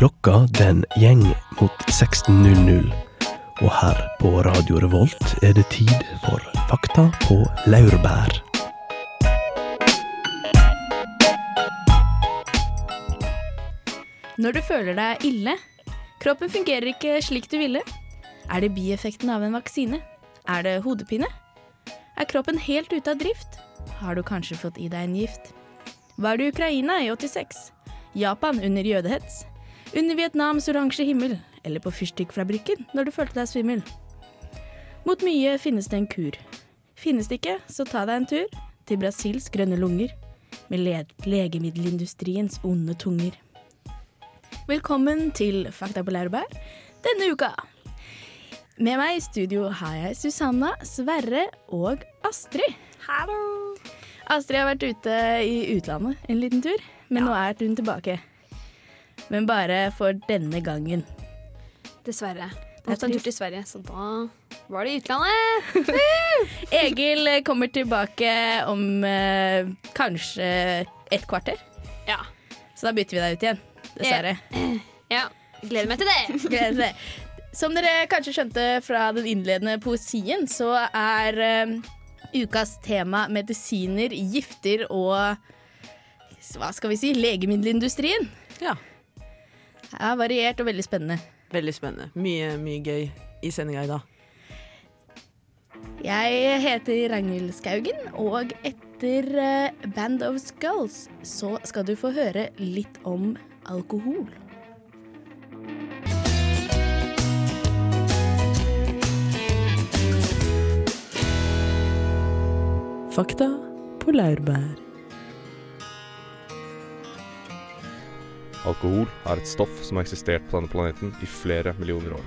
Klokka den gjeng mot 16.00, og her på Radio Revolt er det tid for Fakta på laurbær. Når du føler deg ille, kroppen fungerer ikke slik du ville. Er det bieffekten av en vaksine? Er det hodepine? Er kroppen helt ute av drift? Har du kanskje fått i deg en gift? Var du Ukraina i 86? Japan under jødehets? Under Vietnams oransje himmel? Eller på fyrstikkfabrikken når du følte deg svimmel? Mot mye finnes det en kur. Finnes det ikke, så ta deg en tur til Brasils grønne lunger med le legemiddelindustriens onde tunger. Velkommen til Fakta på laurbær denne uka. Med meg i studio har jeg Susanna, Sverre og Astrid. Hallo! Astrid har vært ute i utlandet en liten tur, men nå er hun tilbake. Men bare for denne gangen. Dessverre. Det er Måtte en tur til Sverige, så da var det i utlandet. Egil kommer tilbake om eh, kanskje et kvarter, Ja. så da bytter vi deg ut igjen. Dessverre. ja. Gleder meg til det. Gleder meg. Som dere kanskje skjønte fra den innledende poesien, så er eh, ukas tema medisiner, gifter og hva skal vi si, legemiddelindustrien. Ja. Er variert og veldig spennende. Veldig spennende. Mye, mye gøy i sendinga i dag. Jeg heter Ragnhild Skaugen, og etter eh, Band of Skulls så skal du få høre litt om alkohol. Fakta på laurbær. Alkohol er et stoff som har eksistert på denne planeten i flere millioner år.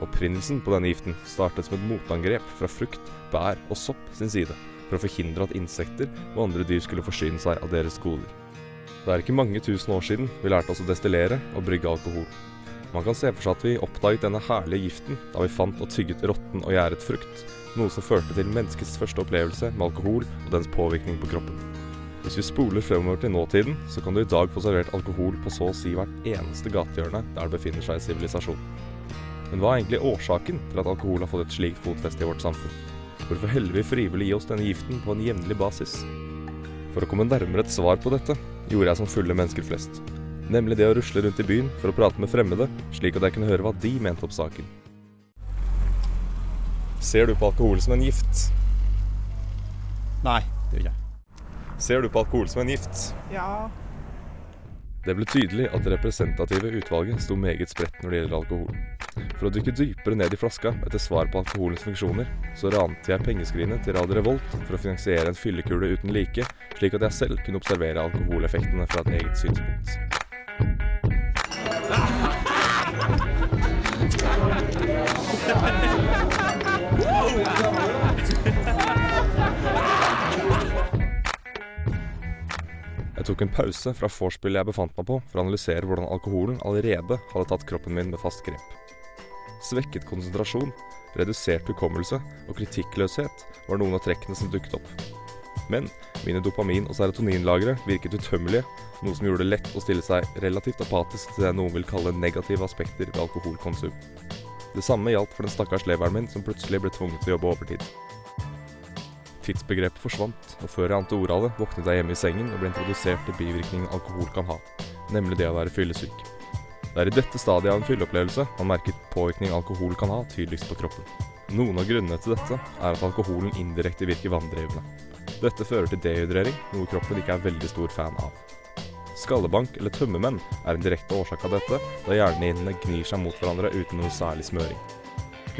Opprinnelsen på denne giften startet som et motangrep fra frukt, bær og sopp sin side, for å forhindre at insekter og andre dyr skulle forsyne seg av deres goder. Det er ikke mange tusen år siden vi lærte oss å destillere og brygge alkohol. Man kan se for seg at vi oppdaget denne herlige giften da vi fant og tygget råtten og gjæret frukt, noe som førte til menneskets første opplevelse med alkohol og dens påvirkning på kroppen. Hvis vi spoler fremover til nåtiden, så kan du i dag få servert alkohol på så å si hvert eneste gatehjørne der det befinner seg i sivilisasjon. Men hva er egentlig årsaken til at alkohol har fått et slikt fotfeste i vårt samfunn? Hvorfor heller vi frivillig i oss denne giften på en jevnlig basis? For å komme nærmere et svar på dette, gjorde jeg som fulle mennesker flest. Nemlig det å rusle rundt i byen for å prate med fremmede, slik at jeg kunne høre hva de mente om saken. Ser du på alkohol som en gift? Nei, det gjør jeg. Ser du på alkohol som en gift? Ja. Det ble tydelig at det representative utvalget sto meget spredt når det gjelder alkohol. For å dykke dypere ned i flaska etter svar på alkoholens funksjoner, så rante jeg pengeskrinet til Radio Revolt for å finansiere en fyllekule uten like, slik at jeg selv kunne observere alkoholeffektene fra et eget synspunkt. Jeg tok en pause fra vorspielet jeg befant meg på, for å analysere hvordan alkoholen allerede hadde tatt kroppen min med fast grep. Svekket konsentrasjon, redusert hukommelse og kritikkløshet var noen av trekkene som dukket opp. Men mine dopamin- og serotoninlagre virket utømmelige, noe som gjorde det lett å stille seg relativt apatisk til det noen vil kalle negative aspekter ved alkoholkonsum. Det samme gjaldt for den stakkars leveren min som plutselig ble tvunget til å jobbe overtid. Tidsbegrepet forsvant, og før jeg ante ordet av det, våknet jeg hjemme i sengen og ble introdusert til bivirkningen alkohol kan ha, nemlig det å være fyllesyk. Det er i dette stadiet av en fylleopplevelse man merker påvirkning alkohol kan ha tydeligst på kroppen. Noen av grunnene til dette er at alkoholen indirekte virker vanndrivende. Dette fører til dehydrering, noe kroppen ikke er veldig stor fan av. Skallebank eller tømmermenn er en direkte årsak av dette, da hjernehinnene gnir seg mot hverandre uten noe særlig smøring.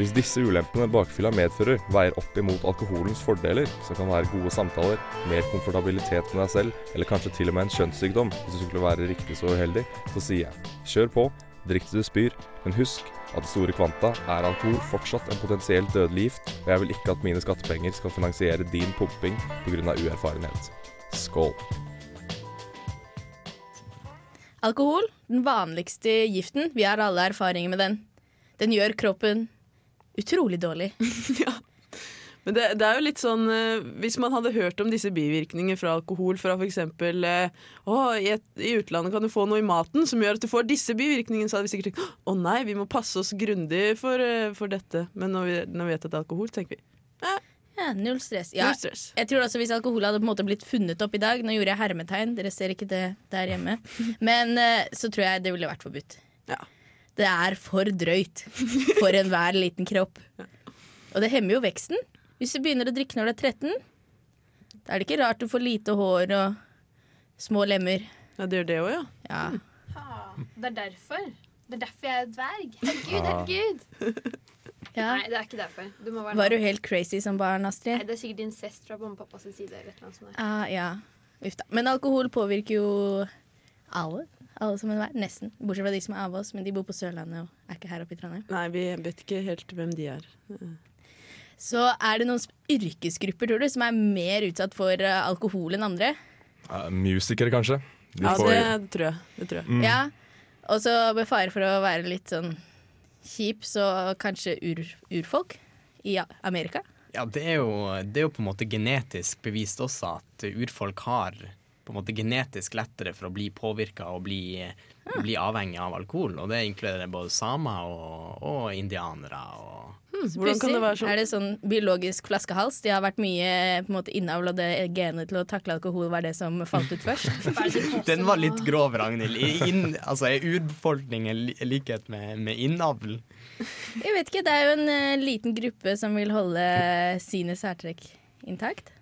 Hvis disse ulempene bakfylla medfører, veier opp imot alkoholens fordeler, som kan være gode samtaler, mer komfortabilitet med deg selv, eller kanskje til og med en kjønnssykdom, hvis du skulle være riktig så uheldig, så sier jeg kjør på, drikk til du spyr, men husk at i store kvanta er alkohol fortsatt en potensielt dødelig gift, og jeg vil ikke at mine skattepenger skal finansiere din pumping pga. uerfarenhet. Skål. Alkohol, den vanligste giften. Vi har alle erfaringer med den. Den gjør kroppen utrolig dårlig. ja. Men det, det er jo litt sånn eh, Hvis man hadde hørt om disse bivirkningene fra alkohol fra f.eks. Eh, å, i, et, i utlandet kan du få noe i maten som gjør at du får disse bivirkningene, så hadde vi sikkert tenkt å nei, vi må passe oss grundig for, eh, for dette. Men når vi, når vi vet at det er alkohol, tenker vi Ja, null stress. Ja, null stress. jeg tror altså Hvis alkohol hadde på en måte blitt funnet opp i dag Nå gjorde jeg hermetegn, dere ser ikke det der hjemme. Men eh, så tror jeg det ville vært forbudt. Ja. Det er for drøyt for enhver liten kropp. Og det hemmer jo veksten. Hvis du begynner å drikke når du er 13, da er det ikke rart du får lite hår og små lemmer. Ja, det gjør det òg, ja. Ja. Det er derfor. Det er derfor jeg er dverg. Herregud, herregud. Ja. Nei, det er ikke derfor. Du må være Var du helt crazy som barn, Astrid? Nei, det er sikkert incest fra mamma og pappas side. Eller noe sånt. Ah, ja. Uff da. Men alkohol påvirker jo alle. Alle sammen hver. Nesten. Bortsett fra de som er av oss, men de bor på Sørlandet og er ikke her oppe i Trondheim. Nei, vi vet ikke helt hvem de er. Så er det noen yrkesgrupper, tror du, som er mer utsatt for eh, alkohol enn andre? Ja, musikere, kanskje. De Ja, får, det tror jeg. Det tror jeg. Mm. Ja. Og så med fare for å være litt sånn kjip, så kanskje ur, urfolk i Amerika? Ja, det er, jo, det er jo på en måte genetisk bevist også at urfolk har på en måte genetisk lettere for å bli påvirka og bli, bli avhengig av alkohol. Og det inkluderer både samer og, og indianere. Og Hvordan kan det være sånn? Er det sånn biologisk flaskehals? De har vært mye på en måte innavl, det genet til å takle alkohol var det som falt ut først. Den var litt grov, Ragnhild. I- Inn, altså, Er urbefolkningen li likhet med, med innavl? Jeg vet ikke, det er jo en uh, liten gruppe som vil holde sine særtrekk intakt.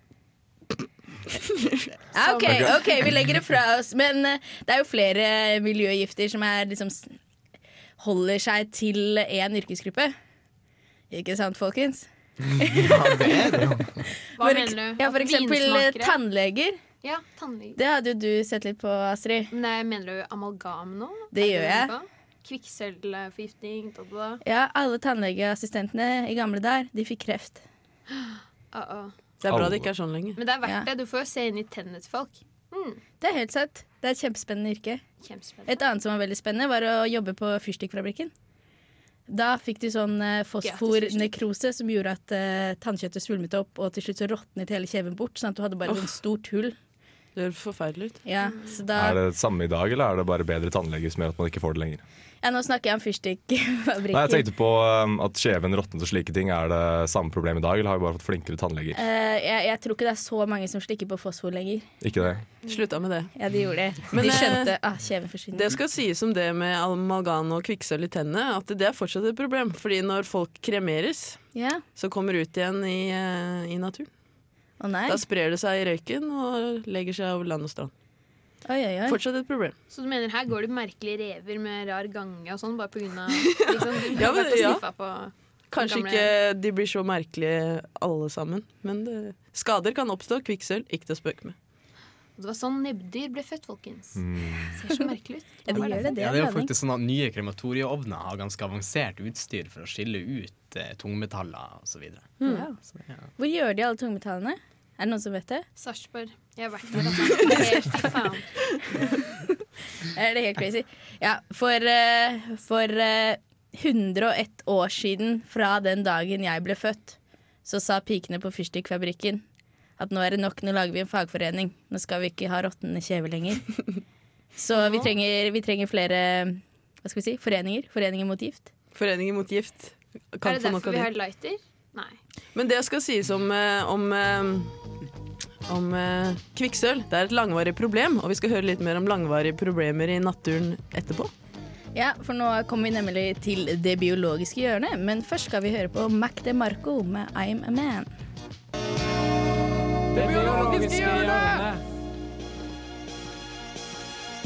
OK, ok, vi legger det fra oss. Men eh, det er jo flere miljøgifter som er liksom holder seg til én yrkesgruppe. Ikke sant, folkens? Ja, det er det jo. Hva mener du? Ja, for eksempel eh, tannleger. Ja, tannleger. Det hadde jo du sett litt på, Astrid. Nei, mener du amalgam nå? Det gjør jeg. Kvikksølvforgiftning. Ja, alle tannlegeassistentene i gamle der, de fikk kreft. Uh-uh. Det er bra det ikke er sånn lenger. Men det er verdt Ja. det. Du får jo se inn i tennene til folk. Mm, Det er helt sant. Det er et kjempespennende yrke. kjempespennende. Et annet som var veldig spennende, var å jobbe på fyrstikkfabrikken. Da fikk du sånn eh, fosfornekrose som gjorde at uh, tannkjøttet svulmet opp, og til slutt så råtnet hele kjeven bort, sånn at du hadde bare et sånt stort hull. Det høres forferdelig ut. Ja, så da, Er det det samme i dag, eller er det bare bedre tannlege som gjør at man ikke får det lenger? ja, nå snakker jeg om Nei, Jeg tenkte på um, at kjeven råtnet og slike ting. Er det samme problem i dag, eller har vi bare fått flinkere tannleger? Uh, jeg, jeg tror ikke det er så mange som slikker på fosfor lenger. Ikke det? Slutta med det. Ja, de gjorde det. Men, de skjønte at ah, kjeven forsvinner. Det skal sies om det med amalgam og kvikksølv i tennene, at det er fortsatt et problem. Fordi når folk kremeres, yeah. så kommer ut igjen i, eh, i naturen. Å nei. Da sprer det seg i røyken og legger seg over land og strand. Oi, oi, oi. Fortsatt et problem. Så du mener her går det merkelige rever med rar gange og sånn, bare på grunn av liksom, Ja, men- ja. på Kanskje Gamle- ikke de blir så merkelige alle sammen, men det, skader kan oppstå. Kvikksølv, ikke til å spøke med. Det var sånn nebbdyr ble født, folkens. Mm. Ser så merkelig ut. Ja, det, gjør det. Det Ja, det er jo faktisk sånn at Nye krematorieovner har ganske avansert utstyr for å skille ut eh, tungmetaller osv. Mm. Ja. Hvor gjør de alle tungmetallene? Er det noen som vet det? Sarpsborg. Jeg har vært der. Altså. Det helt faen. Er det helt crazy? Ja, for, uh, for uh, 101 år siden fra den dagen jeg ble født, så sa pikene på fyrstikkfabrikken at nå er det nok, nå lager vi en fagforening. Nå skal vi ikke ha råtnende kjeve lenger. Så vi trenger, vi trenger flere hva skal vi si, foreninger. Foreninger mot gift. Foreninger mot gift. Er det få derfor vi har lighter? Nei. Men det skal sies om, eh, om, eh, om eh, kvikksølv. Det er et langvarig problem, og vi skal høre litt mer om langvarige problemer i naturen etterpå. Ja, for nå kommer vi nemlig til det biologiske hjørnet. Men først skal vi høre på Mac DeMarco med I'm a Man. Det biologiske hjørnet!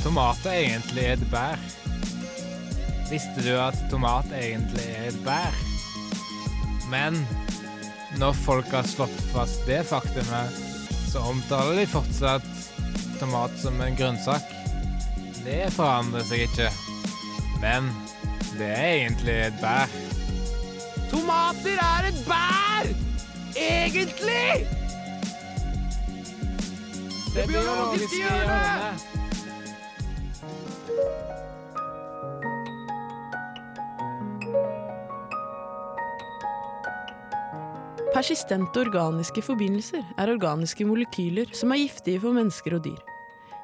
Tomat er egentlig et bær. Visste du at tomat egentlig er et bær? Men når folk har slått fast det faktumet, så omtaler de fortsatt tomat som en grønnsak. Det forandrer seg ikke. Men det er egentlig et bær. Tomater er et bær! Egentlig! Det biologiske hjørnet. Persistente organiske forbindelser er organiske molekyler som er giftige for mennesker og dyr.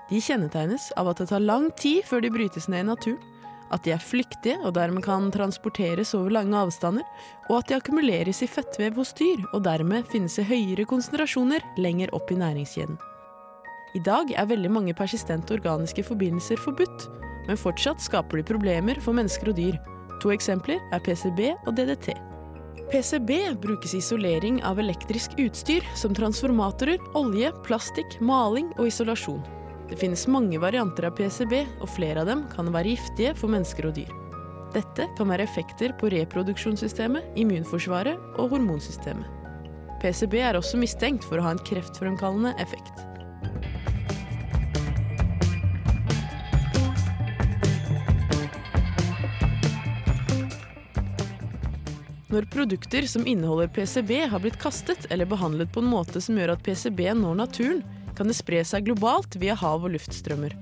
De kjennetegnes av at det tar lang tid før de brytes ned i naturen, at de er flyktige og dermed kan transporteres over lange avstander, og at de akkumuleres i fettvev hos dyr og dermed finnes i høyere konsentrasjoner lenger opp i næringskjeden. I dag er veldig mange persistente organiske forbindelser forbudt, men fortsatt skaper de problemer for mennesker og dyr. To eksempler er PCB og DDT. PCB brukes i isolering av elektrisk utstyr som transformatorer, olje, plastikk, maling og isolasjon. Det finnes mange varianter av PCB, og flere av dem kan være giftige for mennesker og dyr. Dette kan være effekter på reproduksjonssystemet, immunforsvaret og hormonsystemet. PCB er også mistenkt for å ha en kreftfremkallende effekt. Når produkter som inneholder PCB har blitt kastet eller behandlet på en måte som gjør at PCB når naturen, kan det spre seg globalt via hav- og luftstrømmer.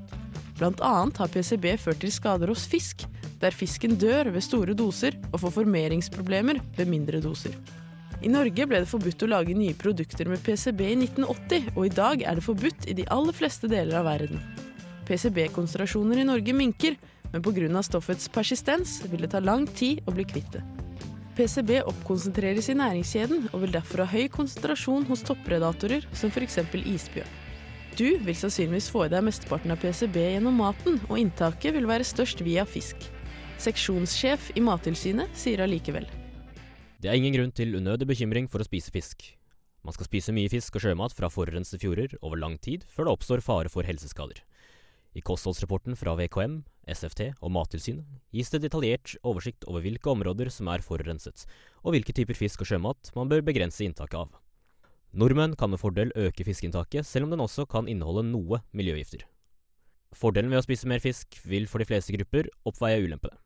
Blant annet har PCB ført til skader hos fisk, der fisken dør ved store doser og får formeringsproblemer ved mindre doser. I Norge ble det forbudt å lage nye produkter med PCB i 1980, og i dag er det forbudt i de aller fleste deler av verden. PCB-konsentrasjoner i Norge minker, men pga. stoffets persistens vil det ta lang tid å bli kvitt det. PCB oppkonsentreres i næringskjeden og vil derfor ha høy konsentrasjon hos toppredatorer som f.eks. isbjørn. Du vil sannsynligvis få i deg mesteparten av PCB gjennom maten, og inntaket vil være størst via fisk. Seksjonssjef i Mattilsynet sier allikevel. Det er ingen grunn til unødig bekymring for å spise fisk. Man skal spise mye fisk og sjømat fra forurensede fjorder over lang tid før det oppstår fare for helseskader. I kostholdsrapporten fra VKM, SFT og Mattilsynet gis det detaljert oversikt over hvilke områder som er forurenset, og hvilke typer fisk og sjømat man bør begrense inntaket av. Nordmenn kan med fordel øke fiskeinntaket, selv om den også kan inneholde noe miljøgifter. Fordelen ved å spise mer fisk vil for de fleste grupper oppveie ulempene.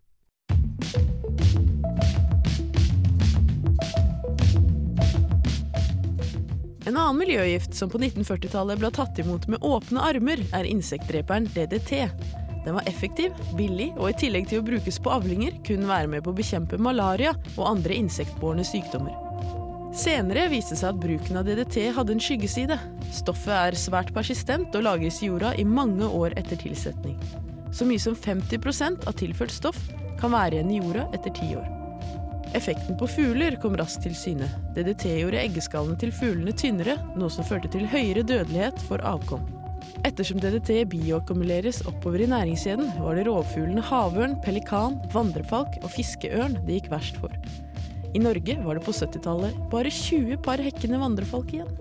En annen miljøgift som på 1940-tallet ble tatt imot med åpne armer, er insektdreperen DDT. Den var effektiv, billig og i tillegg til å brukes på avlinger kunne være med på å bekjempe malaria og andre insektbårne sykdommer. Senere viste seg at bruken av DDT hadde en skyggeside. Stoffet er svært persistent og lagres i jorda i mange år etter tilsetning. Så mye som 50 av tilført stoff kan være igjen i jorda etter ti år. Effekten på fugler kom raskt til syne. DDT gjorde eggeskallene til fuglene tynnere, noe som førte til høyere dødelighet for avkom. Ettersom DDT bioakkumuleres oppover i næringskjeden, var det rovfuglene havørn, pelikan, vandrefalk og fiskeørn det gikk verst for. I Norge var det på 70-tallet bare 20 par hekkende vandrefalk igjen.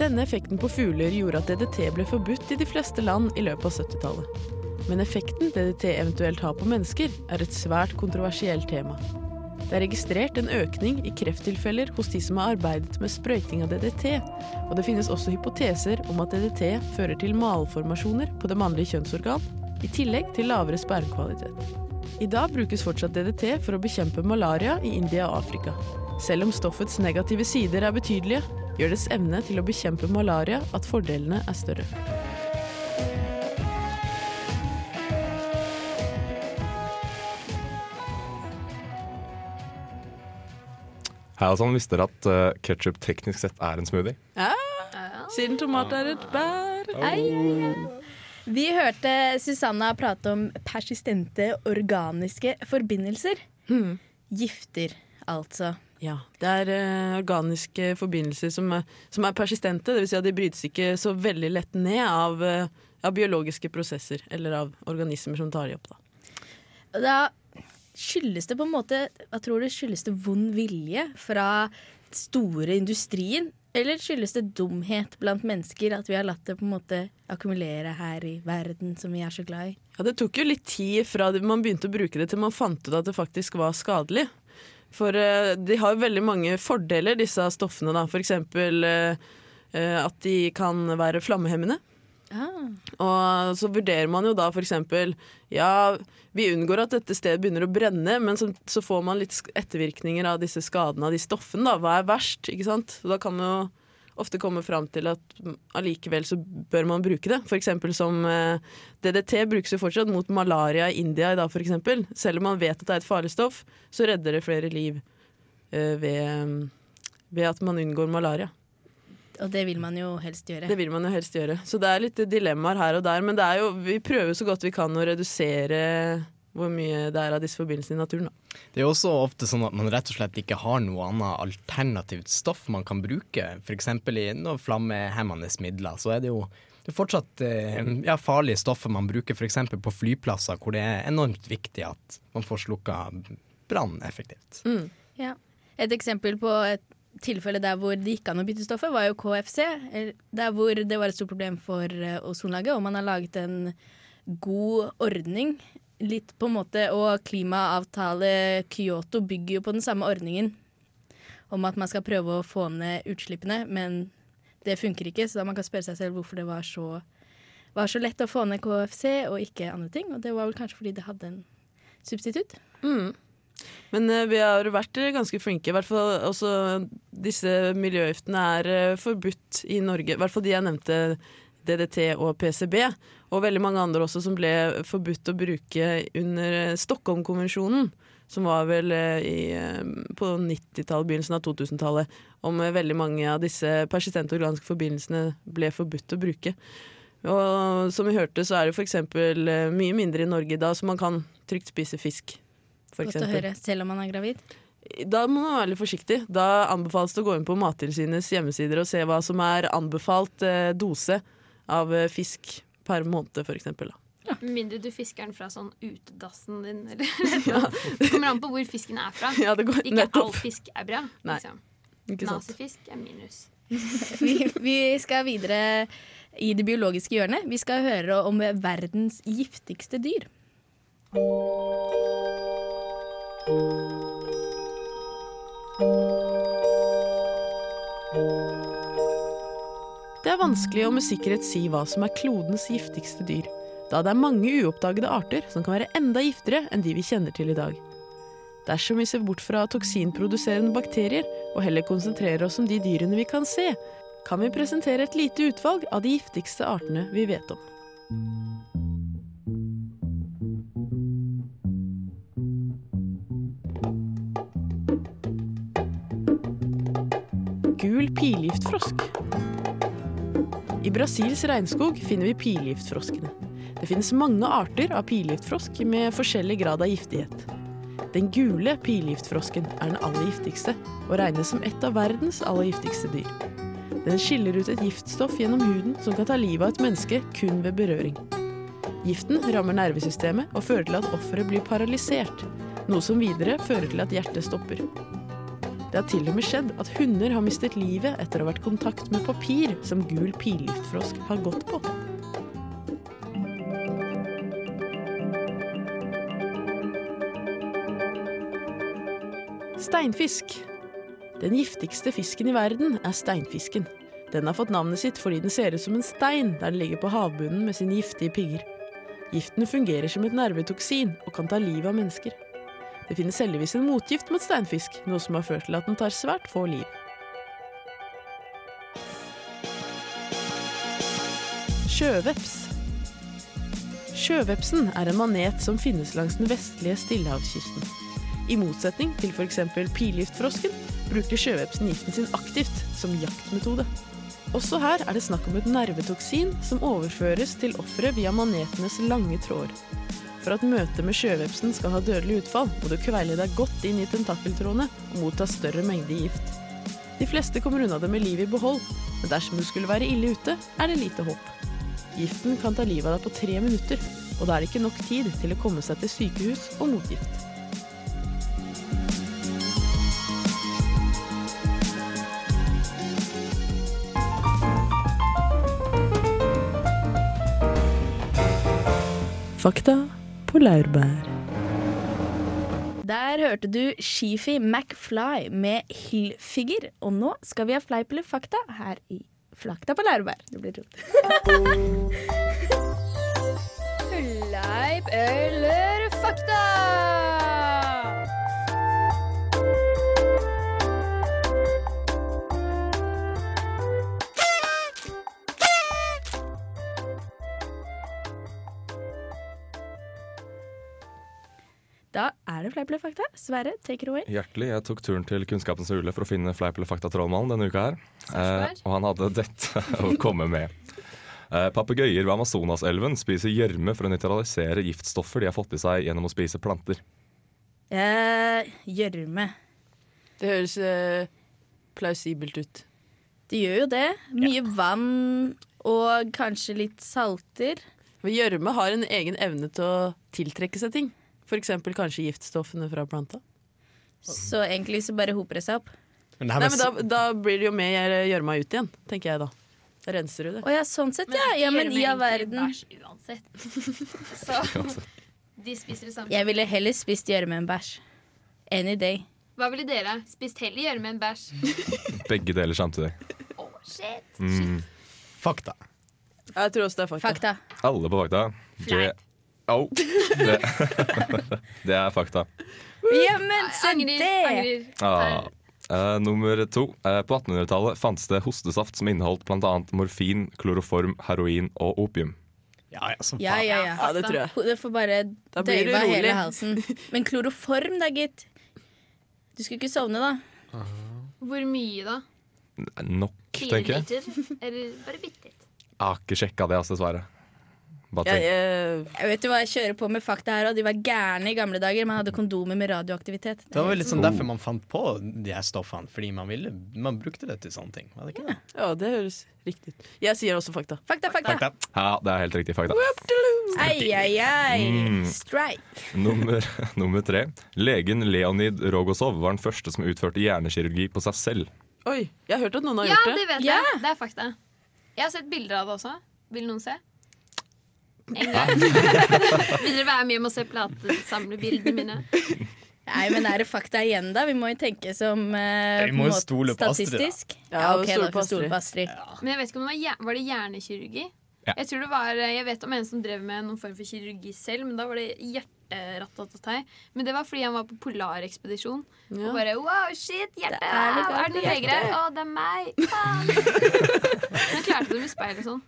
Denne effekten på fugler gjorde at DDT ble forbudt i de fleste land i løpet av 70-tallet. Men effekten DDT eventuelt har på mennesker, er et svært kontroversielt tema. Det er registrert en økning i krefttilfeller hos de som har arbeidet med sprøyting av DDT, og det finnes også hypoteser om at DDT fører til malformasjoner på det mannlige kjønnsorgan, i tillegg til lavere spermkvalitet. I dag brukes fortsatt DDT for å bekjempe malaria i India og Afrika. Selv om stoffets negative sider er betydelige, gjør dets evne til å bekjempe malaria at fordelene er større. Hei, altså, visste dere at uh, ketsjup teknisk sett er en smoothie? Ja, siden tomat er et bær. Vi hørte Susanna prate om persistente organiske forbindelser. Hmm. Gifter, altså. Ja, det er uh, organiske forbindelser som er, som er persistente. Dvs. Si at de brytes ikke så veldig lett ned av, uh, av biologiske prosesser eller av organismer som tar de opp. Da. Da skyldes det på en måte Hva tror du skyldes det vond vilje fra store industrien? Eller skyldes det dumhet blant mennesker, at vi har latt det på en måte akkumulere her i verden som vi er så glad i? Ja, Det tok jo litt tid fra man begynte å bruke det til man fant ut at det faktisk var skadelig. For eh, de har veldig mange fordeler, disse stoffene. da. For eksempel eh, eh, at de kan være flammehemmende. Ah. Og så vurderer man jo da eksempel Ja, vi unngår at dette stedet begynner å brenne, men så, så får man litt ettervirkninger av disse skadene av de stoffene. da, Hva er verst? ikke sant? Og da kan man jo ofte komme fram til at mm, allikevel så bør man bruke det. Eksempel som eh, DDT brukes jo fortsatt mot malaria i India i dag, eksempel. Selv om man vet at det er et farlig stoff, så redder det flere liv eh, ved, ved at man unngår malaria. Og det vil man jo helst gjøre. Det vil man jo helst gjøre. Så det er litt dilemmaer her og der. Men det er jo, vi prøver så godt vi kan å redusere hvor mye det er av disse forbindelsene i naturen. Da. Det er jo også ofte sånn at man rett og slett ikke har noe annet alternativt stoff man kan bruke. F.eks. i noen flammehemmende midler. Så er det jo det er fortsatt eh, ja, farlige stoffer man bruker f.eks. på flyplasser, hvor det er enormt viktig at man får slukka brann effektivt. Mm. Ja. Et eksempel på et tilfelle der hvor det gikk an å bytte stoffet, var jo KFC. Der hvor det var et stort problem for eh, ozonlaget, og man har laget en god ordning. Litt på en måte, Og klimaavtale Kyoto bygger jo på den samme ordningen. Om at man skal prøve å få ned utslippene, men det funker ikke. Så da man kan spørre seg selv hvorfor det var så, var så lett å få ned KFC og ikke andre ting. Og det var vel kanskje fordi det hadde en substitutt. Mm. Men eh, vi har vært ganske flinke. I hvert fall også disse miljøgiftene er eh, forbudt i Norge. I hvert fall de jeg nevnte, DDT og PCB. Og veldig mange andre også som ble forbudt å bruke under eh, Stockholm-konvensjonen. Som var vel i, på 90-tallet, begynnelsen av 2000-tallet. Om veldig mange av disse persistente organiske forbindelsene ble forbudt å bruke. Og som vi hørte, så er det f.eks. mye mindre i Norge da, så man kan trygt spise fisk. For Godt å høre, selv om man er gravid. Da må man være litt forsiktig. Da anbefales det å gå inn på Mattilsynets hjemmesider og se hva som er anbefalt eh, dose av eh, fisk per måned, for eksempel. Da. Mindre du fisker den fra sånn utedassen din, eller Det kommer an på hvor fisken er fra. Ja, det går Ikke all fisk er bra. Liksom. Nazifisk er minus. Vi, vi skal videre i det biologiske hjørnet. Vi skal høre om verdens giftigste dyr. Det er vanskelig å med sikkerhet si hva som er klodens giftigste dyr, da det er mange uoppdagede arter som kan være enda giftigere enn de vi kjenner til i dag. Dersom vi ser bort fra toksinproduserende bakterier og heller konsentrerer oss om de dyrene vi kan se, kan vi presentere et lite utvalg av de giftigste artene vi vet om. Gul pilgiftfrosk. I Brasils regnskog finner vi pilgiftfroskene. Det finnes mange arter av pilgiftfrosk med forskjellig grad av giftighet. Den gule pilgiftfrosken er den aller giftigste, og regnes som et av verdens aller giftigste dyr. Den skiller ut et giftstoff gjennom huden som kan ta livet av et menneske kun ved berøring. Giften rammer nervesystemet og fører til at offeret blir paralysert, noe som videre fører til at hjertet stopper. Det har til og med skjedd at hunder har mistet livet etter å ha vært i kontakt med papir som gul pilgiftfrosk har gått på. Steinfisk. Den giftigste fisken i verden er steinfisken. Den har fått navnet sitt fordi den ser ut som en stein der den ligger på havbunnen med sine giftige pigger. Giften fungerer som et nervetoksin og kan ta livet av mennesker. Det finnes heldigvis en motgift mot steinfisk, noe som har ført til at den tar svært få liv. Sjøveps. Sjøvepsen er en manet som finnes langs den vestlige stillehavskysten. I motsetning til f.eks. pilgiftfrosken bruker sjøvepsen giften sin aktivt som jaktmetode. Også her er det snakk om et nervetoksin som overføres til offeret via manetenes lange tråder. For at møtet med sjøvepsen skal ha dødelig utfall, må du kveile deg godt inn i tentakeltrådene og motta større mengde gift. De fleste kommer unna det med livet i behold, men dersom du skulle være ille ute, er det lite håp. Giften kan ta livet av deg på tre minutter, og da er det ikke nok tid til å komme seg til sykehus og motgift. Fakta på laurbær. Der hørte du Sheefy McFly med Hillfigure. Og nå skal vi ha fleip eller fakta her i Flakta på laurbær. Det blir rot. Fleip eller fakta? Da er det fleip eller fakta. Sverre, take it away. Hjertelig. Jeg tok turen til Kunnskapens hule for å finne fleip eller fakta-trollmannen denne uka her. Eh, og han hadde dette å komme med. Eh, Papegøyer ved Amazonaselven spiser gjørme for å nøytralisere giftstoffer de har fått i seg gjennom å spise planter. Eh, Gjørme. Det høres eh, plausibelt ut. Det gjør jo det. Mye vann og kanskje litt salter. Men Gjørme har en egen evne til å tiltrekke seg ting. F.eks. kanskje giftstoffene fra planta. Så egentlig så bare hoper det seg opp. Men det her Nei, men da, da blir det jo med gjørma ut igjen, tenker jeg da. Da renser du det. Å ja, sånn sett, ja. ja men i all verden. Uansett. Så de spiser det samme. Jeg ville heller spist gjørme enn bæsj. Any day. Hva ville dere? Spist heller gjørme enn bæsj? Begge deler samtidig. Å, shit. Mm. fakta. Jeg tror også det er fakta. Fakta. Alle på fakta. Det, Fleip. Au. det, det er fakta. Ja, men se det! Ah. Eh, nummer to. Eh, på 1800-tallet fantes det hostesaft som inneholdt bl.a. morfin, kloroform, heroin og opium. Ja, ja, som Ja, faen. ja, ja. Ja, det tror jeg. Det får bare Da blir hele halsen. Men kloroform da, gitt. Du skulle ikke sovne, da. Hvor mye, da? Nok, Fire tenker jeg. liter? Eller bare bitte litt? Jeg har ikke sjekka det, altså, dessverre. Jeg, jeg, Jeg vet jo hva jeg kjører på med fakta her, og de var gærne i gamle dager. Man hadde kondomer med radioaktivitet. Det var vel litt sånn derfor man fant på de her stoffene. Fordi man, ville, man brukte det til sånne ting. Var det ikke det? ja, det høres riktig ut. Jeg sier også fakta. Fakta, fakta. Fakta. Ja, det er helt riktig fakta. Ai, ai, ai. Mm. Strike. Nummer, nummer tre. Legen Leonid Rogosov var den første som utførte hjernekirurgi på seg selv. Oi, jeg har hørt at noen har Ja, gjort det Ja, det. vet Ja. jeg. Det er fakta. Jeg har sett bilder av det også. Vil noen se? En gang. Vil dere være med hjem og se platesamlebildene mine? Nei, men er det fakta igjen, da? Vi må jo tenke som uh, vi må jo stole på Astrid, da. statistisk. Ja, ok, stole da på får stole Astrid. på Astrid. Men jeg vet ikke om det var, var det hjernekirurgi. Ja. Jeg tror det var, jeg vet om en som drev med noen form for kirurgi selv, men da var det hjerterattatatei. Men det var fordi han var på polarekspedisjon. Ja. Og bare wow, shit, hjerte! Det er Er det det, gale noen leger her? Å, det er meg! Faen! Men jeg klarte det med speil og sånn.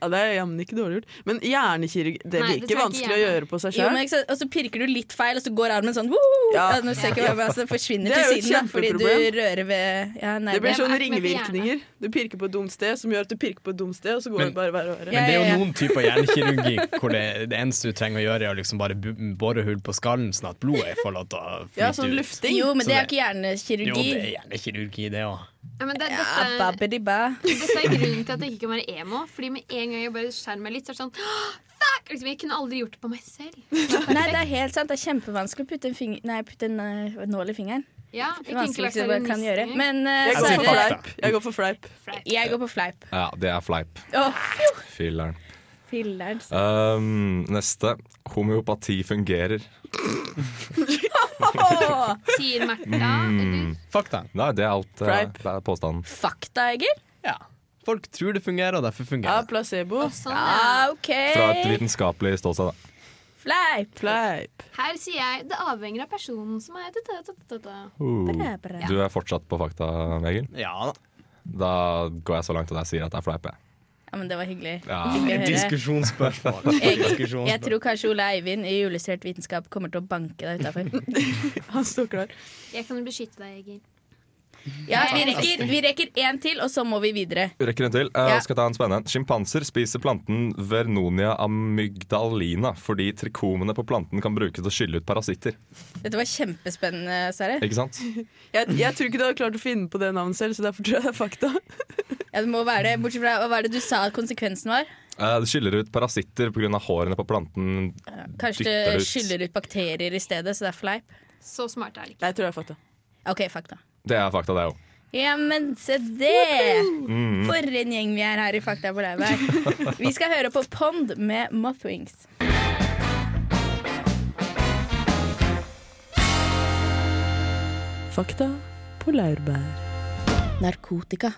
Ja, det er jammen ikke dårlig gjort. Men hjernekirurgi, det Nei, det virker tror vanskelig ikke å gjøre på seg sjøl. Og så pirker du litt feil, og så går armen sånn woo! Ja. Ja. Nå ser jeg ikke hva altså, forsvinner Det er til siden, da, fordi du rører ved ja, Det blir sånne er ringvirkninger. Du pirker på et dumt sted, som gjør at du pirker på et dumt sted, og så går Men- det bare verre og verre. Men det er ja, ja. jo noen typer hjernekirurgi hvor det, det eneste du trenger å gjøre, er å liksom bare bore hull på skallen, sånn at blodet får lov til å flyte Ja, sånn ut. lufting. Jo, men Så det er ikke hjernekirurgi. Jo, det er hjernekirurgi, det òg. Ja, men det, Ja, dette, babbidi-ba. dette er grunnen til at jeg ikke kan være emo. Fordi med en gang jeg bare skjærer meg litt, så er det sånn Fuck! Liksom, jeg kunne aldri gjort det på meg selv. Nei, det er helt sant. Det er kjempevanskelig å putte en, finger, nei, putte en uh, nål i fingeren. Ja, Det jeg vanskelig ikke vært vanskeligste bare kan gjøre. Men uh, Jeg går fleip. Jeg går for fleip. jeg går på fleip. Ja, det er fleip. Oh. Filler'n. filler'n. Um, neste. Homeopati fungerer. Sier Märtha. Mm. eller? Fakta. Nei, det er alt. eh, Fleip. Det er påstanden. Fakta, Egil? Ja. Folk tror det fungerer, og derfor Ja, fungerer det. placebo. Og sånn, ja. Ja, OK. Fra et vitenskapelig ståsted, da. Fleip. Fleip. Her sier jeg det avhenger av personen som er da, da, da. Uh. Bra, bra. Du er fortsatt på fakta, Egil? Ja da. Da går jeg så langt at jeg sier at det er fleip. jeg. Ja, men det var hyggelig. Ja. Hyggelig Diskusjonsspørsmål. Diskusjonsspørsmål. Jeg, jeg tror kanskje Ole Eivind i Illustrert vitenskap kommer til å banke deg utafor. Han står klar. Jeg kan beskytte deg, Egil. Ja, vi rekker, vi rekker én til, og så må vi videre. Rekker en til. Jeg skal ta en spennende. Sjimpanser spiser planten Vernonia amygdalina fordi trikomene på planten kan brukes til å skylle ut parasitter. Dette var kjempespennende, Sverre. Ikke sant? Jeg, jeg tror ikke du hadde klart å finne på det navnet selv, så derfor tror jeg det er fakta. Ja, det må være det. Bortsett fra hva var det du sa at konsekvensen var? Eh, det skyller ut parasitter pga. hårene på planten. Kanskje det skyller ut bakterier i stedet, så det er fleip? Så smart er det ikke. Jeg tror det er fakta. OK, fakta. Det er fakta, det òg. Ja, men se det! Mm. For en gjeng vi er her i Fakta på laurbær. Vi skal høre på Pond med Mothwings. Fakta på laurbær. Narkotika.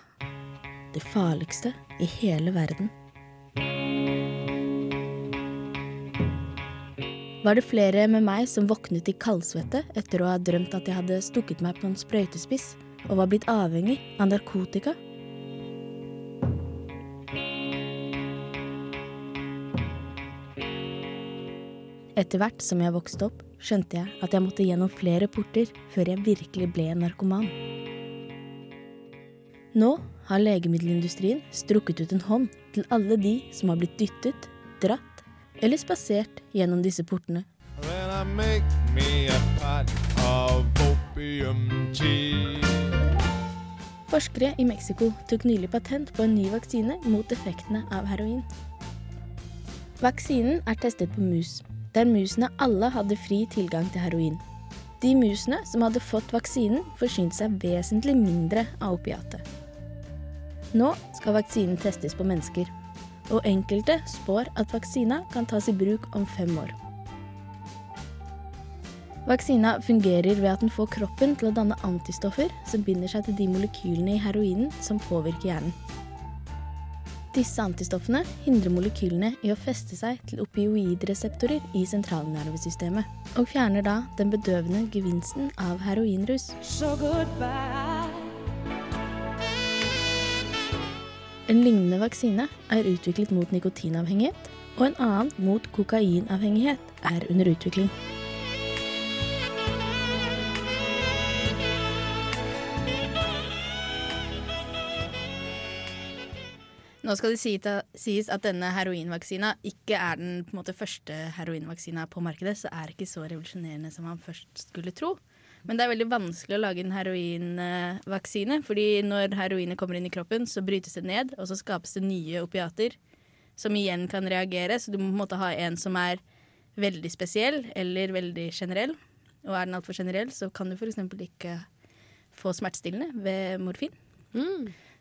Det farligste i hele verden. Var det flere med meg som våknet i kaldsvette etter å ha drømt at jeg hadde stukket meg på en sprøytespiss og var blitt avhengig av narkotika? Etter hvert som jeg vokste opp, skjønte jeg at jeg måtte gjennom flere porter før jeg virkelig ble narkoman. Nå har legemiddelindustrien strukket ut en hånd til alle de som har blitt dyttet, dratt eller spasert gjennom disse portene. Forskere i Mexico tok nylig patent på en ny vaksine mot effektene av heroin. Vaksinen er testet på mus, der musene alle hadde fri tilgang til heroin. De musene som hadde fått vaksinen, forsynte seg vesentlig mindre av opiatet. Nå skal vaksinen testes på mennesker, og enkelte spår at vaksina kan tas i bruk om fem år. Vaksina fungerer ved at den får kroppen til å danne antistoffer som binder seg til de molekylene i heroinen som påvirker hjernen. Disse antistoffene hindrer molekylene i å feste seg til opioidreseptorer i sentralnervesystemet, og fjerner da den bedøvende gevinsten av heroinrus. En lignende vaksine er utviklet mot nikotinavhengighet, og en annen mot kokainavhengighet er under utvikling. Nå skal det sies at denne heroinvaksina ikke er den måte, første heroinvaksina på markedet, så er det ikke så revolusjonerende som man først skulle tro. Men det er veldig vanskelig å lage en heroinvaksine, fordi når heroinet kommer inn i kroppen, så brytes det ned, og så skapes det nye opiater som igjen kan reagere. Så du må på en måte ha en som er veldig spesiell eller veldig generell. Og er den altfor generell, så kan du f.eks. ikke få smertestillende ved morfin.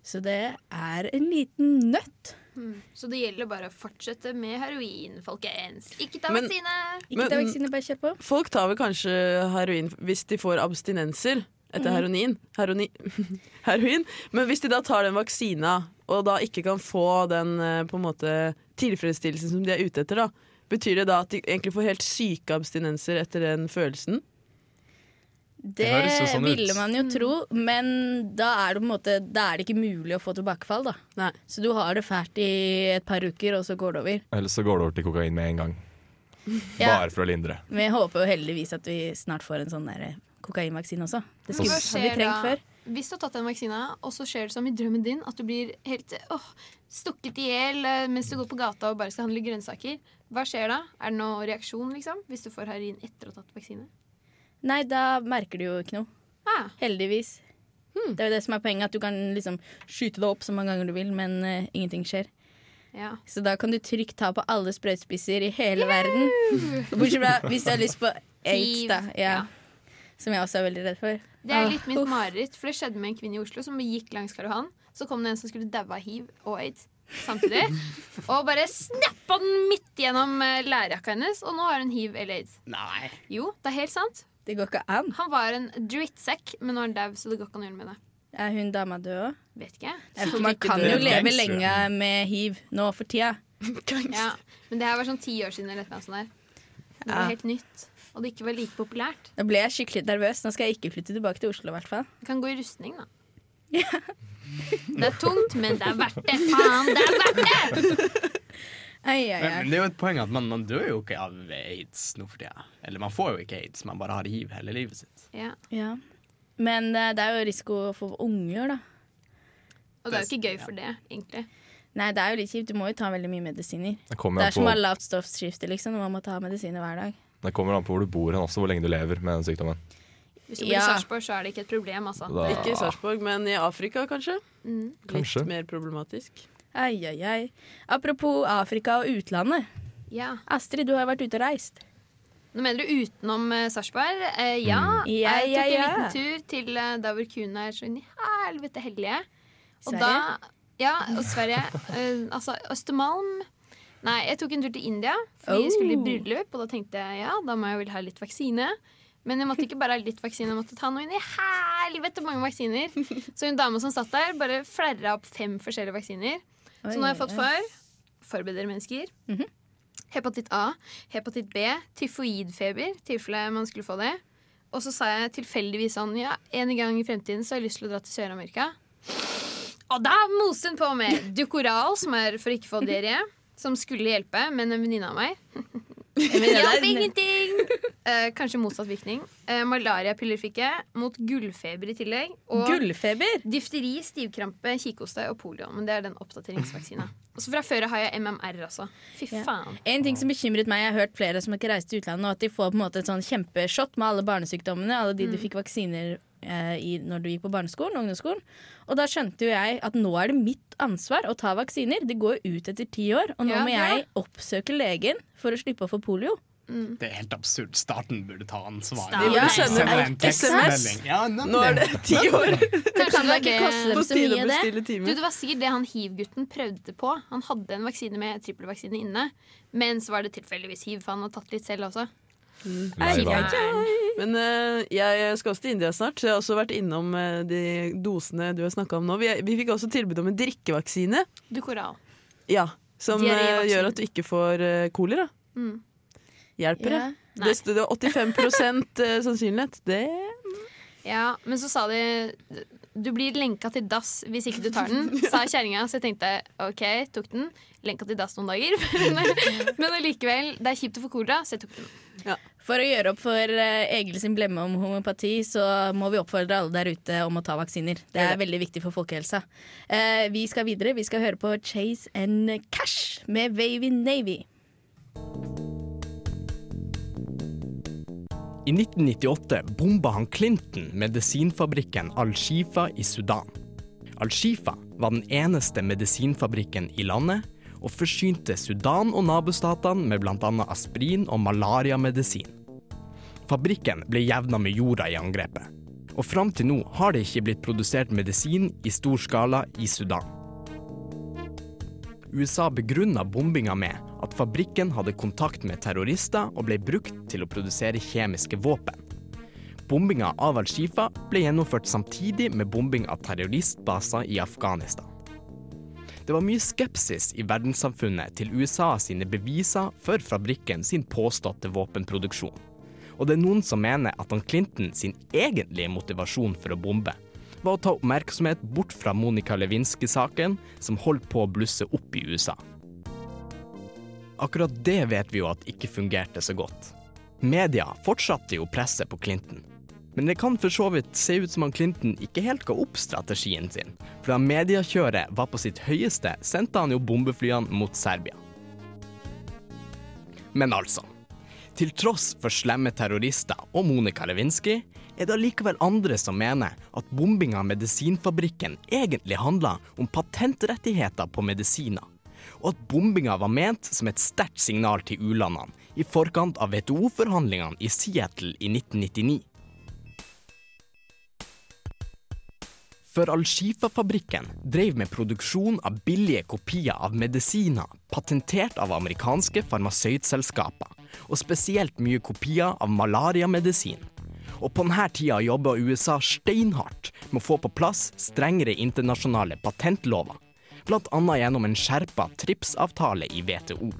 Så det er en liten nøtt. Mm. Så det gjelder bare å fortsette med heroin, folkens. Ikke ta Men- vaksine! Ikke ta vaksine, bare kjør på. Folk tar vel kanskje heroin hvis de får abstinenser etter heroin. Heroni, heroin. Men hvis de da tar den vaksina, og da ikke kan få den eh, på en måte tilfredsstillelsen som de er ute etter, da, betyr det da at de egentlig får helt syke abstinenser etter den følelsen? Det, høres jo sånn ut. ville man jo tro, men da er det på en måte Da er det ikke mulig å få tilbakefall, da. Nei. Så du har det fælt i et par uker, og så går det over. Eller så går det over til kokain med en gang. Ja. Bare for å lindre. Vi håper jo heldigvis at vi snart får en sånn kokainvaksine også. Det skulle vi trengt før. Hvis du har tatt den vaksina, og så skjer det som i drømmen din, at du blir helt åh, stukket i hjel eh, mens du går på gata og bare skal handle grønnsaker, hva skjer da? Er det noen reaksjon, liksom? Hvis du får heroin etter å ha tatt vaksine? Nei, da merker du jo ikke noe. Ah, Heldigvis. Hmm. Det er jo det som er poenget, at du kan liksom skyte det opp så mange ganger du vil, men uh, ingenting skjer. ja. Så da kan du trygt ta på alle sprøytespisser i hele verden. Bortsett fra hvis du har lyst på aids, da. Ja. ja. Som jeg også er veldig redd for. Det er Ah, litt mitt mareritt, for det skjedde med en kvinne i Oslo som gikk langs Karl Johan. Så kom det en som skulle daue av hiv og aids samtidig. og bare snappa den midt gjennom eh, lærjakka hennes, og nå har hun hiv eller aids. Nei. Jo, det er helt sant. Det går ikke an. Han var en drittsekk, men nå er han dau, så det går ikke an å gjøre med det. Er hun dama død òg? Vet ikke. For man kan jo leve lenge med hiv nå for tida. Ja, men det her var sånn ti år siden eller sånt der. Det var Ja. helt nytt. Og det ikke var like populært. Nå ble jeg skikkelig nervøs. Nå skal jeg ikke flytte tilbake til Oslo, i hvert fall. Det kan gå i rustning, da. Det er tungt, men det er verdt det. Faen, det er verdt det! Ai, ai, Men, ai. men det er jo et poeng at man, man dør jo ikke av aids nå for tida. Eller man får jo ikke aids, man bare har hiv hele livet sitt. Ja. Ja. Men eh, det er jo risiko for unger, da. Og det er jo ikke gøy for det, egentlig. Nei, det er jo litt kjipt. Du må jo ta veldig mye medisiner. Det kommer, Det an er som å ha på, lavt stoffskifte, liksom. Man må ta medisiner hver dag. det kommer an på hvor du bor hen også, hvor lenge du lever med den sykdommen. Hvis du bor i Ja. Sarpsborg, så er det ikke et problem, altså. Da, Ikke i Sarpsborg, men i Afrika kanskje? Mm. Kanskje. Litt mer problematisk. Ai, ai, ai. Apropos Afrika og utlandet. Ja. Astrid, du har vært ute og reist. Nå mener du utenom uh, Sarpsborg? Eh, ja. Mm. Ja, Jeg tok ja, ja. en liten tur til uh, der hvor kuene er så inn i helvete hellige. Og Sverige? da Ja, og Sverige. Uh, altså Østermalm. Nei, jeg tok en tur til India, fordi jeg skulle i Oh. bryllup. Og da tenkte jeg ja, da må jeg vel ha litt vaksine. Men jeg måtte ikke bare ha litt vaksine, jeg måtte ta noe inn i helvete mange vaksiner. Så hun dama som satt der, bare flerra opp fem forskjellige vaksiner. Så nå har jeg fått for forbereder mennesker. Mhm. Hepatitt A, hepatitt B, tyfoidfeber, tilfelle man skulle få det. Og så sa jeg tilfeldigvis sånn Ja, en gang i fremtiden så har jeg lyst til å dra til Sør-Amerika. Og da moste hun på med Ducoral, som er for ikke å få diaré. Som skulle hjelpe, men en venninne av meg Men Hjalp ingenting! Eh, kanskje motsatt virkning. Uh, Malariapiller fikk jeg, mot gullfeber i tillegg. Og Gullfeber? difteri, stivkrampe, kikhoste og polio. Men det er den oppdateringsvaksina. Og så fra før har jeg MMR altså. Fy Ja. faen. En ting som bekymret meg, jeg har hørt flere som ikke reiste til utlandet, og at de får på en måte et sånn kjempeshot med alle barnesykdommene, alle de du fikk vaksiner eh, i når du gikk på barneskolen og ungdomsskolen. Og da skjønte jo jeg at nå er det mitt ansvar å ta vaksiner. Det går jo ut etter ti år, og nå Ja, må det jeg oppsøke legen for å slippe å få polio. Det er helt absurd. Staten burde ta ansvaret. De burde sende Sende en SMS. tekstmelding. Ja, Nå er det ti år Det kan da ikke koste dem så mye, det. Du, det var sikkert det han hiv-gutten prøvde på. Han hadde en vaksine med trippelvaksine inne. Men så var det tilfeldigvis hiv, for han hadde tatt litt selv også. Men uh, jeg skal også til India snart, så jeg har også vært innom uh, de dosene du har snakka om nå. Vi, vi fikk også tilbud om en drikkevaksine. Du koral. Ja, som uh, gjør at du ikke får kolera. Mm. Hjelper det? Nei. Det stod 85 eh, sannsynlighet. Det Ja, men så sa de du blir lenka til dass hvis ikke du tar den, sa kjerringa. Så jeg tenkte OK, tok den. Lenka til dass noen dager. Men- Men allikevel, det er kjipt å få kolera, så jeg tok den. For å gjøre opp for eh, Egil sin blemme om homopati, så må vi oppfordre alle der ute om å ta vaksiner. Det er veldig viktig for folkehelsa. Eh, vi skal videre. Vi skal høre på Chase and Cash med Wavy Navy. I 1998 bomba han Clinton medisinfabrikken Al-Shifa i Sudan. Al-Shifa var den eneste medisinfabrikken i landet, og forsynte Sudan og nabostatene med bl.a. aspirin og malariamedisin. Fabrikken ble jevna med jorda i angrepet, og fram til nå har det ikke blitt produsert medisin i stor skala i Sudan. USA begrunna bombinga med at fabrikken hadde kontakt med terrorister og ble brukt til å produsere kjemiske våpen. Bombinga av Al-Shifa ble gjennomført samtidig med bombing av terroristbaser i Afghanistan. Det var mye skepsis i verdenssamfunnet til USA sine beviser for fabrikken sin påståtte våpenproduksjon. Og det er noen som mener at han Clinton sin egentlige motivasjon for å bombe var å ta oppmerksomhet bort fra Monica Lewinsky-saken, som holdt på å blusse opp i USA. Akkurat det vet vi jo at ikke fungerte så godt. Media fortsatte jo presset på Clinton. Men det kan for så vidt se ut som han Clinton ikke helt ga opp strategien sin. For da mediekjøret var på sitt høyeste, sendte han jo bombeflyene mot Serbia. Men altså. Til tross for slemme terrorister og Monica Lewinsky, er det allikevel andre som mener at bombinga av medisinfabrikken egentlig handla om patentrettigheter på medisiner, og at bombinga var ment som et sterkt signal til u-landene i forkant av WTO-forhandlingene i Seattle i 1999. For Al-Shifa-fabrikken drev med produksjon av billige kopier av medisiner patentert av amerikanske farmasøytselskaper, og spesielt mye kopier av malariamedisin. Og på denne tida jobba USA steinhardt med å få på plass strengere internasjonale patentlover, bl.a. gjennom en skjerpa TRIPS-avtale i WTO.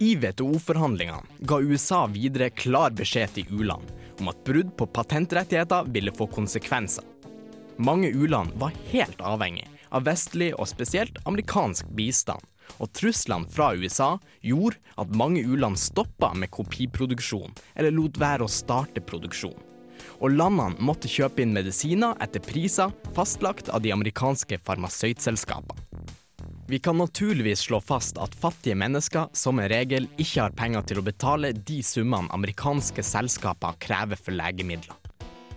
I WTO-forhandlingene ga USA videre klar beskjed til u-land om at brudd på patentrettigheter ville få konsekvenser. Mange u-land var helt avhengig av vestlig og spesielt amerikansk bistand, og truslene fra USA gjorde at mange u-land stoppa med kopiproduksjon eller lot være å starte produksjon. Og landene måtte kjøpe inn medisiner etter priser fastlagt av de amerikanske farmasøytselskapene. Vi kan naturligvis slå fast at fattige mennesker som en regel ikke har penger til å betale de summene amerikanske selskaper krever for legemidler.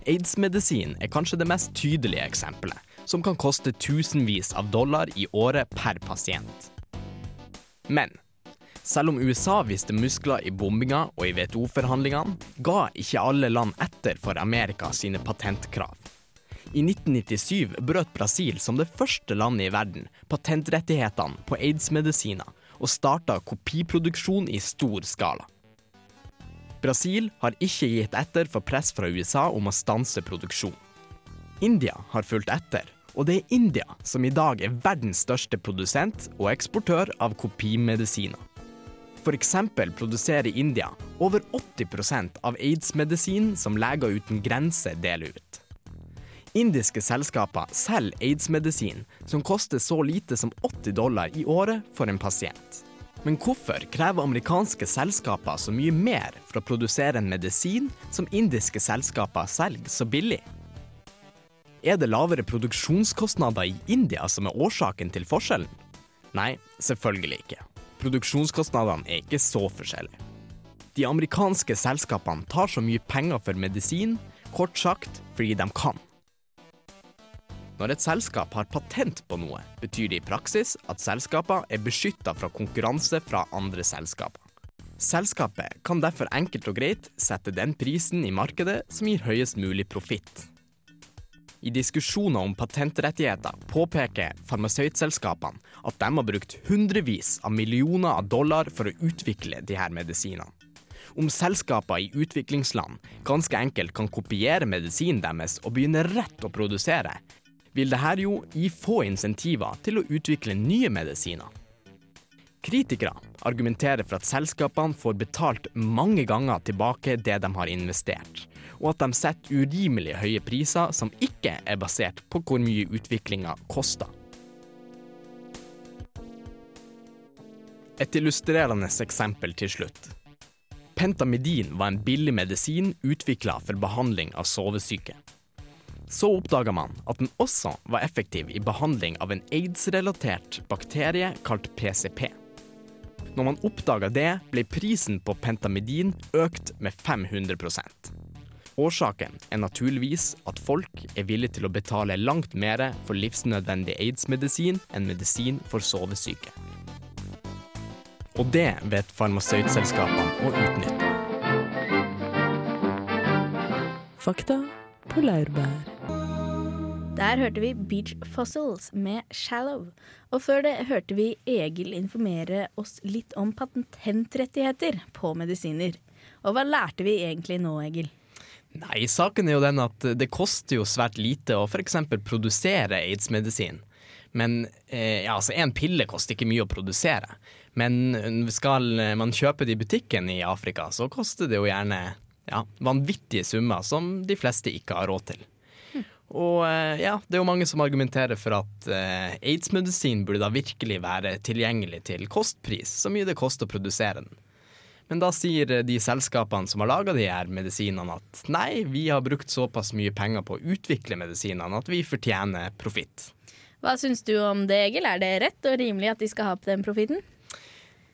Aids-medisin er kanskje det mest tydelige eksempelet, som kan koste tusenvis av dollar i året per pasient. Men selv om USA viste muskler i bombinga og i WTO-forhandlingene, ga ikke alle land etter for Amerika sine patentkrav. I 1997 brøt Brasil som det første landet i verden patentrettighetene på aids-medisiner og starta kopiproduksjon i stor skala. Brasil har ikke gitt etter for press fra USA om å stanse produksjon. India har fulgt etter, og det er India som i dag er verdens største produsent og eksportør av kopimedisiner. Eksempel produserer India over 80% av aids-medisin som Leger uten grenser deler ut. Indiske selskaper selger aids-medisin som koster så lite som 80 dollar i året for en pasient. Men hvorfor krever amerikanske selskaper så mye mer for å produsere en medisin som indiske selskaper selger så billig? Er det lavere produksjonskostnader i India som er årsaken til forskjellen? Nei, selvfølgelig ikke. Produksjonskostnadene er ikke så forskjellige. De amerikanske selskapene tar så mye penger for medisin, kort sagt fordi de kan. Når et selskap har patent på noe, betyr det i praksis at selskapene er beskytta fra konkurranse fra andre selskaper. Selskapet kan derfor enkelt og greit sette den prisen i markedet som gir høyest mulig profitt. I diskusjoner om patentrettigheter påpeker farmasøytselskapene at de har brukt hundrevis av millioner av dollar for å utvikle disse medisinene. Om selskaper i utviklingsland ganske enkelt kan kopiere medisinen deres og begynne rett å produsere, vil dette jo gi få insentiver til å utvikle nye medisiner. Kritikere argumenterer for at selskapene får betalt mange ganger tilbake det de har investert, og at de setter urimelig høye priser som ikke er basert på hvor mye utviklinga koster. Et illustrerende eksempel til slutt. Pentamidin var en billig medisin utvikla for behandling av sovesyke. Så oppdaga man at den også var effektiv i behandling av en aids-relatert bakterie kalt PCP. Når man oppdaga det, ble prisen på pentamidin økt med 500% Årsaken er naturligvis at folk er villige til å betale langt mer for livsnødvendig aids-medisin enn medisin for sovesyke. Og det vet farmasøytselskapene å utnytte. Fakta på laurbær. Der hørte vi Beach Fossils med Shallow. Og før det hørte vi Egil informere oss litt om patentrettigheter på medisiner. Og hva lærte vi egentlig nå, Egil? Nei, saken er jo den at det koster jo svært lite å f.eks. produsere aids-medisin. Men eh, ja, altså en pille koster ikke mye å produsere. Men skal man kjøpe det i butikken i Afrika, så koster det jo gjerne ja, vanvittige summer som de fleste ikke har råd til. Og eh, ja, det er jo mange som argumenterer for at eh, aids-medisin burde da virkelig være tilgjengelig til kostpris, så mye det koster å produsere den. Men da sier de selskapene som har laga de her medisinene at nei, vi har brukt såpass mye penger på å utvikle medisinene at vi fortjener profitt. Hva syns du om det, Egil? Er det rett og rimelig at de skal ha på den profitten?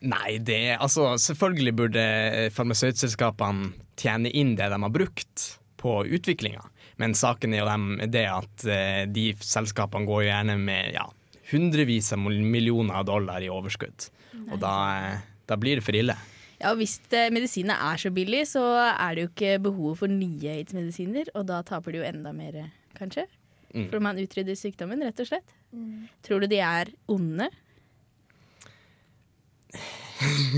Nei, det altså Selvfølgelig burde farmasøytselskapene tjene inn det de har brukt på utviklinga. Men saken er jo dem, det at eh, de selskapene går jo gjerne med ja, hundrevis av millioner av dollar i overskudd. Og da, eh, da blir det for ille. Ja, og Hvis eh, medisinene er så billig, så er det jo ikke behov for nye aids-medisiner. Og da taper de jo enda mer, kanskje. Mm. For man utrydder sykdommen, rett og slett. Tror du de er onde?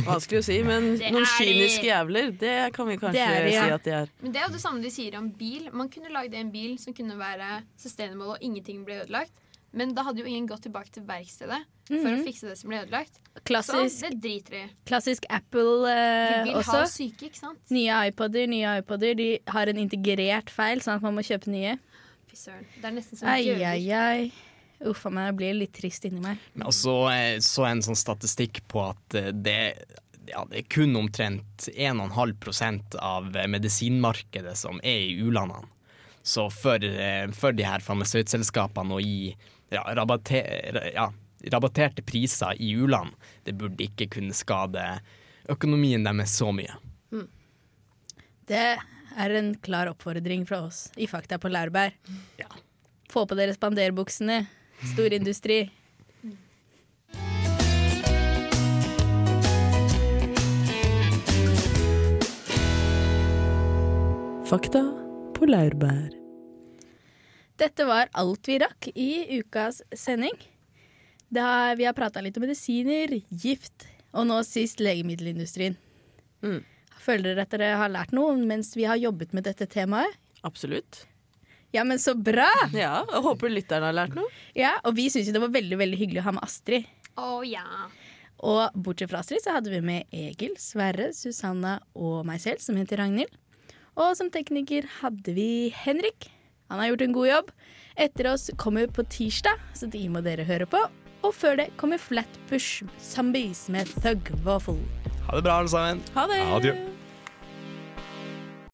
Vanskelig å si, men noen kyniske jævler, det kan vi kanskje Det er ja. si at de er. Men det er jo det samme de sier om bil. Man kunne lagd en bil som kunne være sustainable og ingenting ble ødelagt. Men da hadde jo ingen gått tilbake til verkstedet for å fikse det som ble ødelagt. Så det driter de i. klassisk Apple De eh, vil også. ha syke, ikke sant? Nye iPoder, nye iPoder De har en integrert feil, sånn at man må kjøpe nye. Fy søren. Det er nesten som Ai, ai, ai. Uff a meg, jeg blir litt trist inni meg. Men også eh, så en sånn statistikk på at eh, det, ja, det er kun omtrent 1,5 av eh, medisinmarkedet som er i u-landene. Så for, for de her farmasøytselskapene å gi ja, rabatter, ja, rabatterte priser i u-land, det burde ikke kunne skade økonomien deres så mye. Det er en klar oppfordring fra oss i Fakta på laurbær. Ja. Få på dere spanderbuksene. Storindustri. Fakta på laurbær. Dette var alt vi rakk i ukas sending. Har, vi har prata litt om medisiner, gift og nå sist legemiddelindustrien. Mm. Føler dere at dere har lært noe mens vi har jobbet med dette temaet? Absolutt. Ja, men så bra! Ja, og Håper lytterne har lært noe. Ja, Og vi syns det var veldig veldig hyggelig å ha med Astrid. Å ja. Og bortsett fra Astrid så hadde vi med Egil, Sverre, Susanna og meg selv, som heter Ragnhild. Og som tekniker hadde vi Henrik. Han har gjort en god jobb. Etter oss kommer på tirsdag, så de må dere høre på. Og før det kommer Flatbush Zombies med Thug Waffle. Ha det bra, alle sammen. Ha det! Adjø.